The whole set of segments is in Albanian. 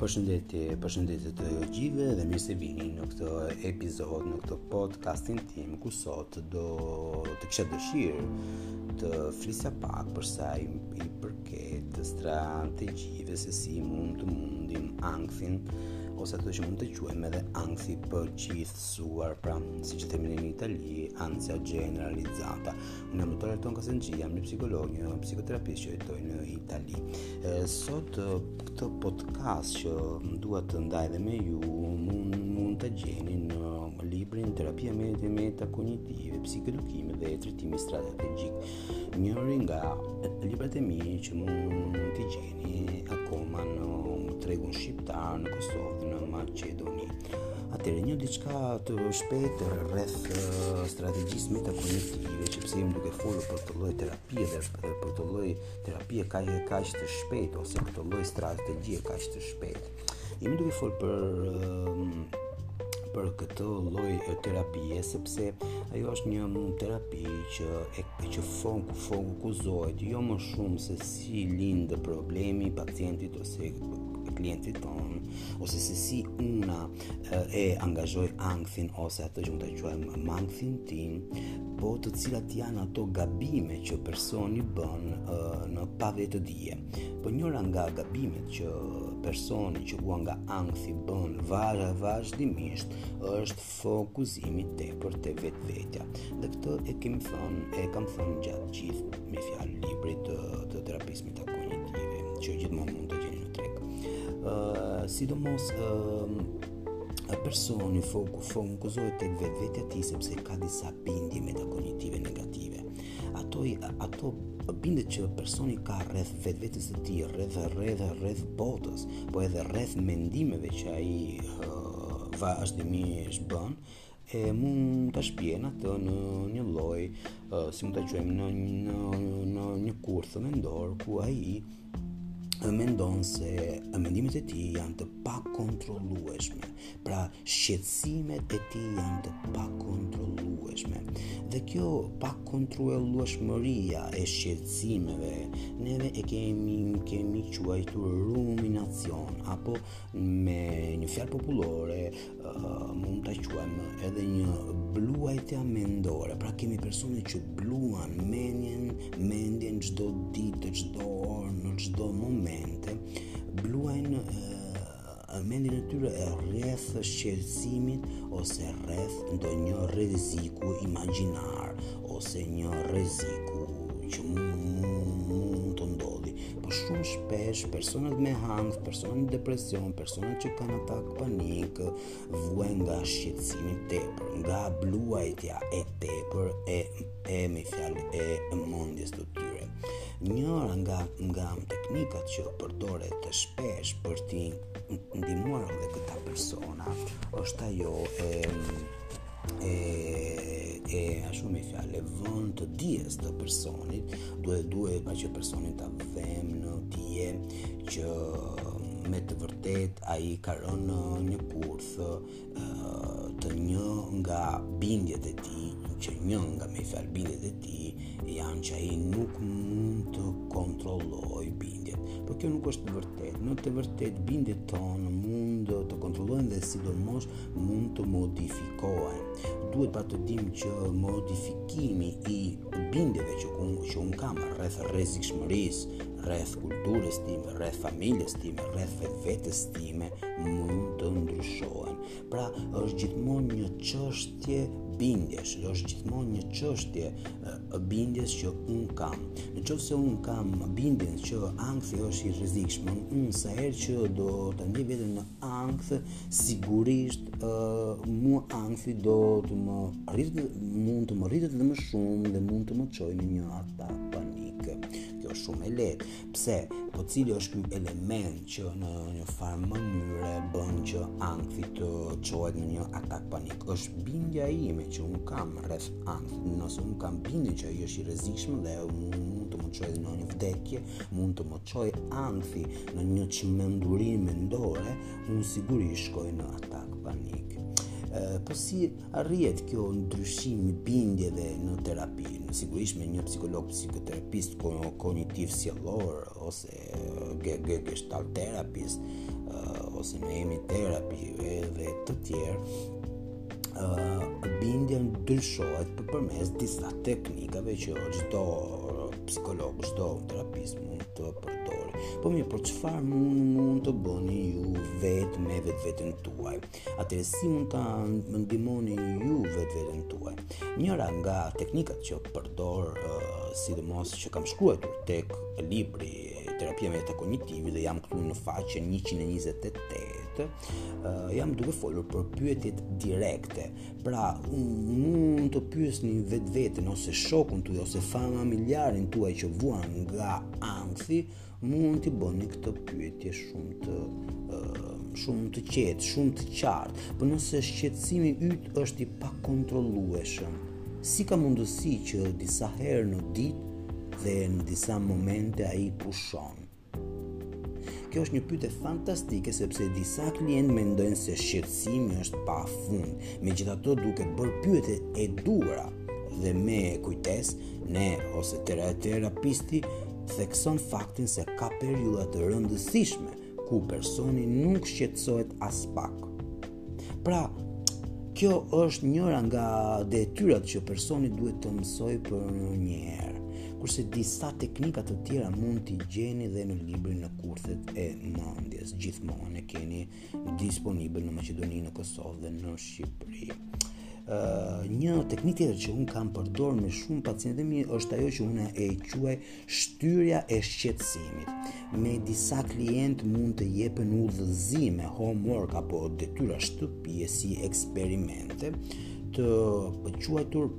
Përshëndetje, përshëndetje të gjithëve dhe mirë se vini në këtë episod, në këtë podcastin tim ku sot do të kisha dëshirë të flisja pak për sa i, i përket strategjive se si mund të mundim ankthin ose ato që mund të quajmë edhe ankthi përgjithë suar, pra, siç e themi në Itali, ansia generalizzata. Unë jam doktor Eton Kaseni, jam një psikolog, një psikoterapeut që jetoj në Itali. E, sot këtë podcast që dua të ndaj dhe me ju, mund, mund ta gjeni në librin Terapia me meta metakognitive, psikoedukimi dhe trajtimi strategjik. Njëri nga librat e mi që mund ta gjeni. Gjeni akoma në tregun shqiptar në Kosovë dhe në Maqedoni. Atëherë një diçka të shpejtë rreth uh, strategjisë metakognitive, që pse jam duke folur për këtë lloj terapie dhe për këtë lloj terapie kaq e kaq të shpejtë ose për këtë lloj strategjie kaq të shpejtë. Jemi duke fol për për këtë lloj terapie sepse ajo është një terapi që e që fo fo fokusohet jo më shumë se si lind problemi i pacientit ose klientit tonë ose se si una e angazhoj ankthin ose atë që mund ta quajmë makthin tim po të cilat janë ato gabime që personi bën në pavetëdije Po njëra nga gabimet që personi që vuan nga ankthi bën vazhë vazhdimisht është fokusimi tepër te vetvetja. Dhe këtë e kemi thënë, e kam thënë gjatë gjithë me fjalë librit të, të terapisë metakognitive, që gjithmonë mund ta gjeni në treg. Uh, sidomos uh, personi foku fokusohet tek vetvetja e tij sepse ka disa bindje metakognitive negative. Ato ato bindjet që personi ka rreth vetvetes së tij, rreth rreth rreth botës, po edhe rreth mendimeve që ai uh, vazhdimisht bën, e mund ta shpien atë në një lloj, uh, si mund ta quajmë në një në një kurth mendor ku ai e mendon se mendimet e tij janë të pakontrollueshme pra shqetësimet e tij janë të pakontrollueshme dhe kjo pakontrollueshmëria e shqetësimeve neve e kemi kemi quajtur ruminacion apo me një fjalë popullore mund ta quajmë edhe një bluajtje mendore. Pra kemi persone që bluan mendjen, mendjen çdo ditë, çdo orë, në çdo moment. Bluajnë mendjen e tyre rreth shqetësimit ose rreth ndonjë rreziku imagjinar ose një rreziku që mund të ndodhi. Por shumë shpesh personat me ankth, personat me depresion, personat që kanë atak panik, vuajnë nga shqetësimi tepër, nga bluajtja e tepër e domethënë e mendjes të tyre. Njëra nga nga teknikat që përdoret shpesh për t'i ndihmuar edhe këta persona është ajo e e e ashtu domethënë vënies në dije të personit duhet duhet pra që personin ta vëmë në dije që me të vërtetë ai ka rënë në një kurth të një nga bindjet e tij që një nga domethënë bindjet e tij janë që ai nuk mund të kontrollojë bindjet por kjo nuk është e vërtetë në të vërtetë bindjet tona mund të kontrollohen dhe sidomos mund të modifikohen. Duhet pra të dimë që modifikimi i bindjeve që u që un kam rreth rrezikshmërisë, rreth kulturës time, rreth familjes time, rreth vetvetes time mund të ndryshohen. Pra, është gjithmonë një çështje bindjesh, është gjithmonë një çështje bindjesh që un kam. Në qoftë se un kam bindjen që ankthi është i rrezikshëm, un sa herë që do të ndjej veten në ankth sigurisht uh, mua ankthi do të më rritet mund të më rritet edhe më shumë dhe mund të më çojë në një atak panik kjo është shumë e lehtë pse po cili është ky element që në një farë mënyre bën që ankthi të çohet në një atak panik është bindja ime që un kam rreth ankthit nëse un kam bindjen që ai është i rrezikshëm dhe mund të më çojë në një vdekje mund të më çojë ankthi në një çmenduri mendore, unë sigurisht shkoj në atak panik. Po si arrihet kjo ndryshim i bindjeve në terapi, në sigurisht me një psikolog, psikoterapist, kognitiv sjellor, ose gestalt terapist, ose në skema terapi, edhe të tjerë, bindja ndryshohet përmes disa teknikave që çdo psikolog, çdo terapist mund të përdori. Po mirë, por çfarë mund mund të bëni ju vetë me vetveten tuaj? Atëherë si mund ta ndihmoni ju vetveten tuaj? Njëra nga teknikat që përdor uh, sidomos që kam shkruar tek libri terapia metakognitive dhe jam këtu në faqen 128 Uh, jam duke folur për pyetjet direkte. Pra, mund të pyesni vetveten ose shokun tuaj ose familjarin tuaj që vuan nga ankthi, mund të bëni këtë pyetje shumë të uh, shumë të qetë, shumë të qartë, po nëse shqetësimi yt është i pakontrollueshëm, si ka mundësi që disa herë në ditë dhe në disa momente ai pushon? Kjo është një pyetje fantastike sepse disa klientë mendojnë se shqetësimi është pa fund. Megjithatë duke bërë pyetjet e duhura dhe me kujdes, ne ose tera e terapisti thekson faktin se ka periudha të rëndësishme ku personi nuk shqetësohet aspak. Pra, kjo është njëra nga detyrat që personi duhet të mësojë për njëherë, kurse disa teknika të tjera mund t'i gjeni dhe në librin në kurthet e mendjes, gjithmonë e keni disponibël në Maqedoni, në Kosovë dhe në Shqipëri. Uh, një teknikë tjetër që unë kam përdor me shumë pacientë të mi është ajo që unë e quaj Shtyrja e shqetësimit, Me disa klientë mund të jepen udhëzime, homework apo detyra shtëpie si eksperimente të quajtur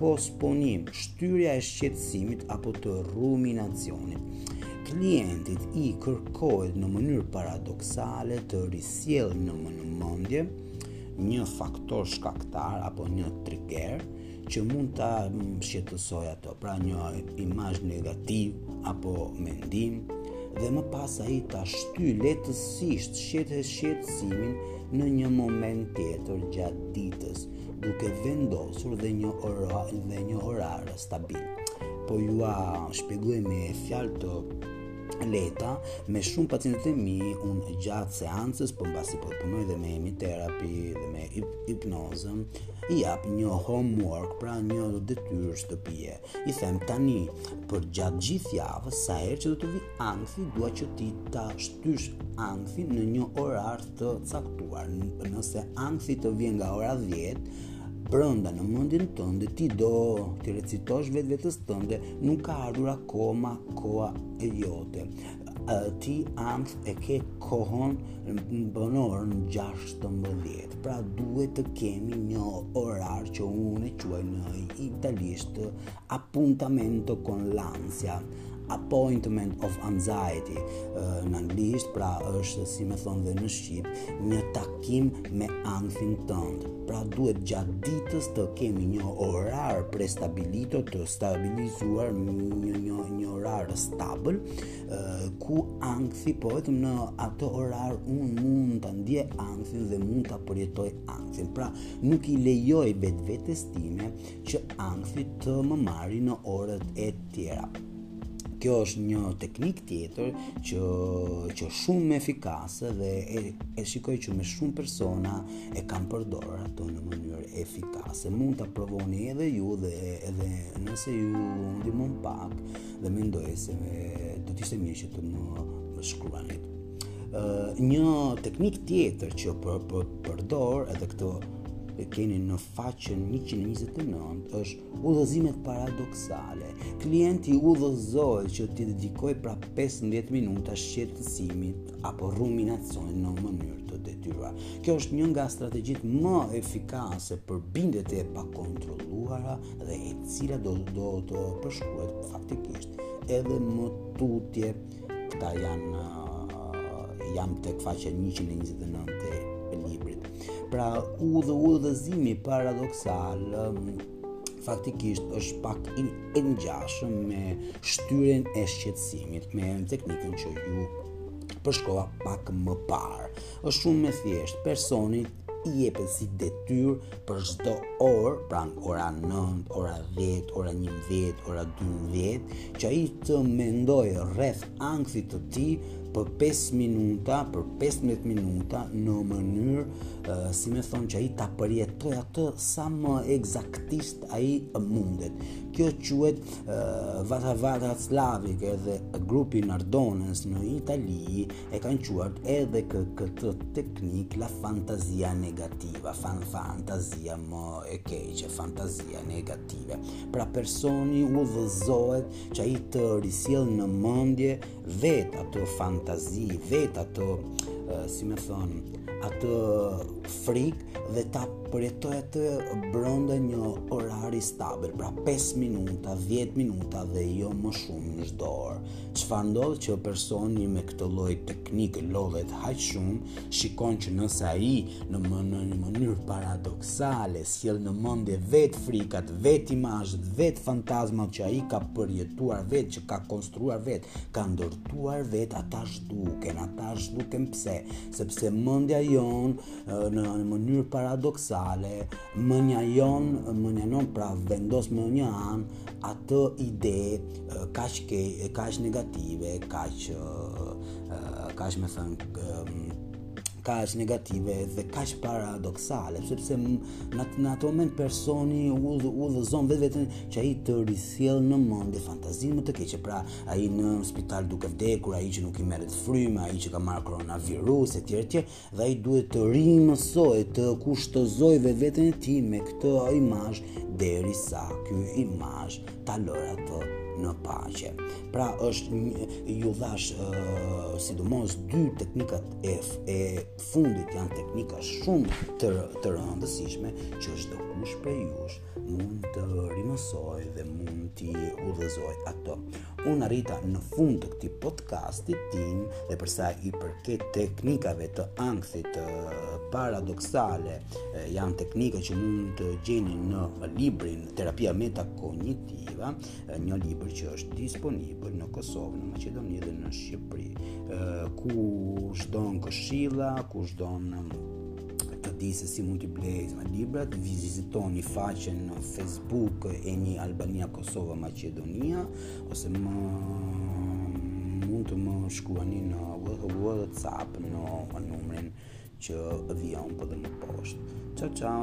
posponim, shtyrja e shqetësimit apo të ruminacionit. Klientit i kërkohet në mënyrë paradoksale të risjellë në mendje një faktor shkaktar apo një trigger që mund ta shqetësojë ato, pra një imazh negativ apo mendim dhe më pas ai ta shtyjë lehtësisht shqetësimin në një moment tjetër gjatë ditës, duke vendosur dhe një orar dhe një orar stabil. Po jua shpjegoj me fjalë të Lehta, me shumë pacientët e mi, unë gjatë seancës, po mbasi po punoj dhe me emi terapi dhe me hipnozën, i jap një homework, pra një detyrë shtëpie. I them tani, përgjatë gjithë javës, sa herë që do të vijë ankthi, dua që ti ta shtysh ankthin në një orar të caktuar. Nëse ankthi të vjen nga ora 10, brenda në mendjen tënde ti do t'i recitosh vetvetes tënde nuk ka ardhur akoma koha e jote ti ankth e ke kohën në orën në 16 pra duhet të kemi një orar që unë e quaj në italisht Appuntamento con l'ansia, appointment of anxiety në anglisht, pra është si me thënë edhe në shqip, një takim me ankthin tënd. Pra duhet gjatë ditës të kemi një orar prestabilito të stabilizuar një një një, një orar stabil ku ankthi po vetëm në atë orar unë mund ta ndiej ankthin dhe mund ta përjetoj ankthin. Pra nuk i lejoj vetë vetes time që ankthi të më marrë në orët e tjera. Kjo është një teknikë tjetër që që është shumë efikase dhe e, e shikoj që me shumë persona e kanë përdorur atë në mënyrë efikase. Mund ta provoni edhe ju dhe edhe nëse ju ndihmon pak dhe mendoj se do të ishte mirë që të më shkruanit. Uh, një teknikë tjetër që për, për, përdor edhe këtë e keni në faqen 129 është udhëzimet paradoksale. Klienti udhëzohet që t'i dedikojë pra 15 minuta shqetësimit apo ruminacionit në mënyrë të detyruar. Kjo është një nga strategjitë më efikase për bindjet e pakontrolluara dhe e cila do të përshkruhet faktikisht edhe më tutje Këtu jam uh, jam tek faqja 129 e librit. Pra udhë udhëzimi paradoksal um, faktikisht është pak i ngjashëm me shtyrjen e shqetësimit me teknikën që ju përshkrova pak më parë. Është shumë e thjeshtë, personit i jepet si detyrë për çdo orë, pra ora 9, ora 10, ora 11, ora 12, që ai të mendojë rreth ankthit të tij për 5 minuta, për 15 minuta në mënyrë uh, si me thënë që ai ta përjetojë atë sa më ekzaktisht ai mundet. Kjo quhet uh, Vata Watzlawick edhe grupi i Nardones në Itali e kanë quajtur edhe kë këtë teknikë la fantazia negativa, fan fantazia më e keqe, fantazia negative. Pra personi udhëzohet që ai të risjellë në mendje vetë atë fantazi, vetë atë, si me thënë, atë frikë dhe ta përjetojë atë brenda një orari stabil, pra 5 minuta, 10 minuta dhe jo më shumë në çdo orë. Çfarë ndodh që personi me këtë lloj teknikë lodhet aq shumë, shikon që nëse ai në më në një mënyrë paradoksale sjell në mendje vetë frikat, vetë imazhet, vetë fantazmat që ai ka përjetuar vetë, që ka konstruar vetë, ka ndërtuar vetë ata zhduken, ata zhduken pse? Sepse mendja jonë në një mënyrë paradoksale Mënjajon, mënjanon, pra vendos më një anë atë ide kaq k, kaq negative, kaq kaq me thënë kaq negative dhe kaq paradoksale, sepse në në atë moment personi udh udhëzon vetëveten që ai të risjell në mendje fantazinë më të keqe, pra ai në spital duke vdekur, ai që nuk i merret frymë, ai që ka marrë koronavirus etj etj, dhe ai duhet të rimësojë të kushtëzojë veten e tij me këtë imazh derisa ky imazh ta lërë atë në paqe. Pra është një, ju dhashë uh, sidomos dy teknikat e, e fundit janë teknika shumë të të rëndësishme që çdokush prej jush mund të rimësojë dhe mund t'i udhëzojë ato. Unë arrita në fund të këtij podcastit tim dhe përsa i përket teknikave të ankthit paradoksale, janë teknika që mund të gjeni në librin Terapia Metakognitive, një libër që është disponibël në Kosovë, në Maqedoni dhe në Shqipëri. Kush do këshilla, kush do të dijë se si mund t'i blejë librat, vizitoni faqen në Facebook e një Albania Kosova Maqedonia ose mund të më shkruani në WhatsApp në numrin që vijon po dhe më poshtë. Ciao ciao.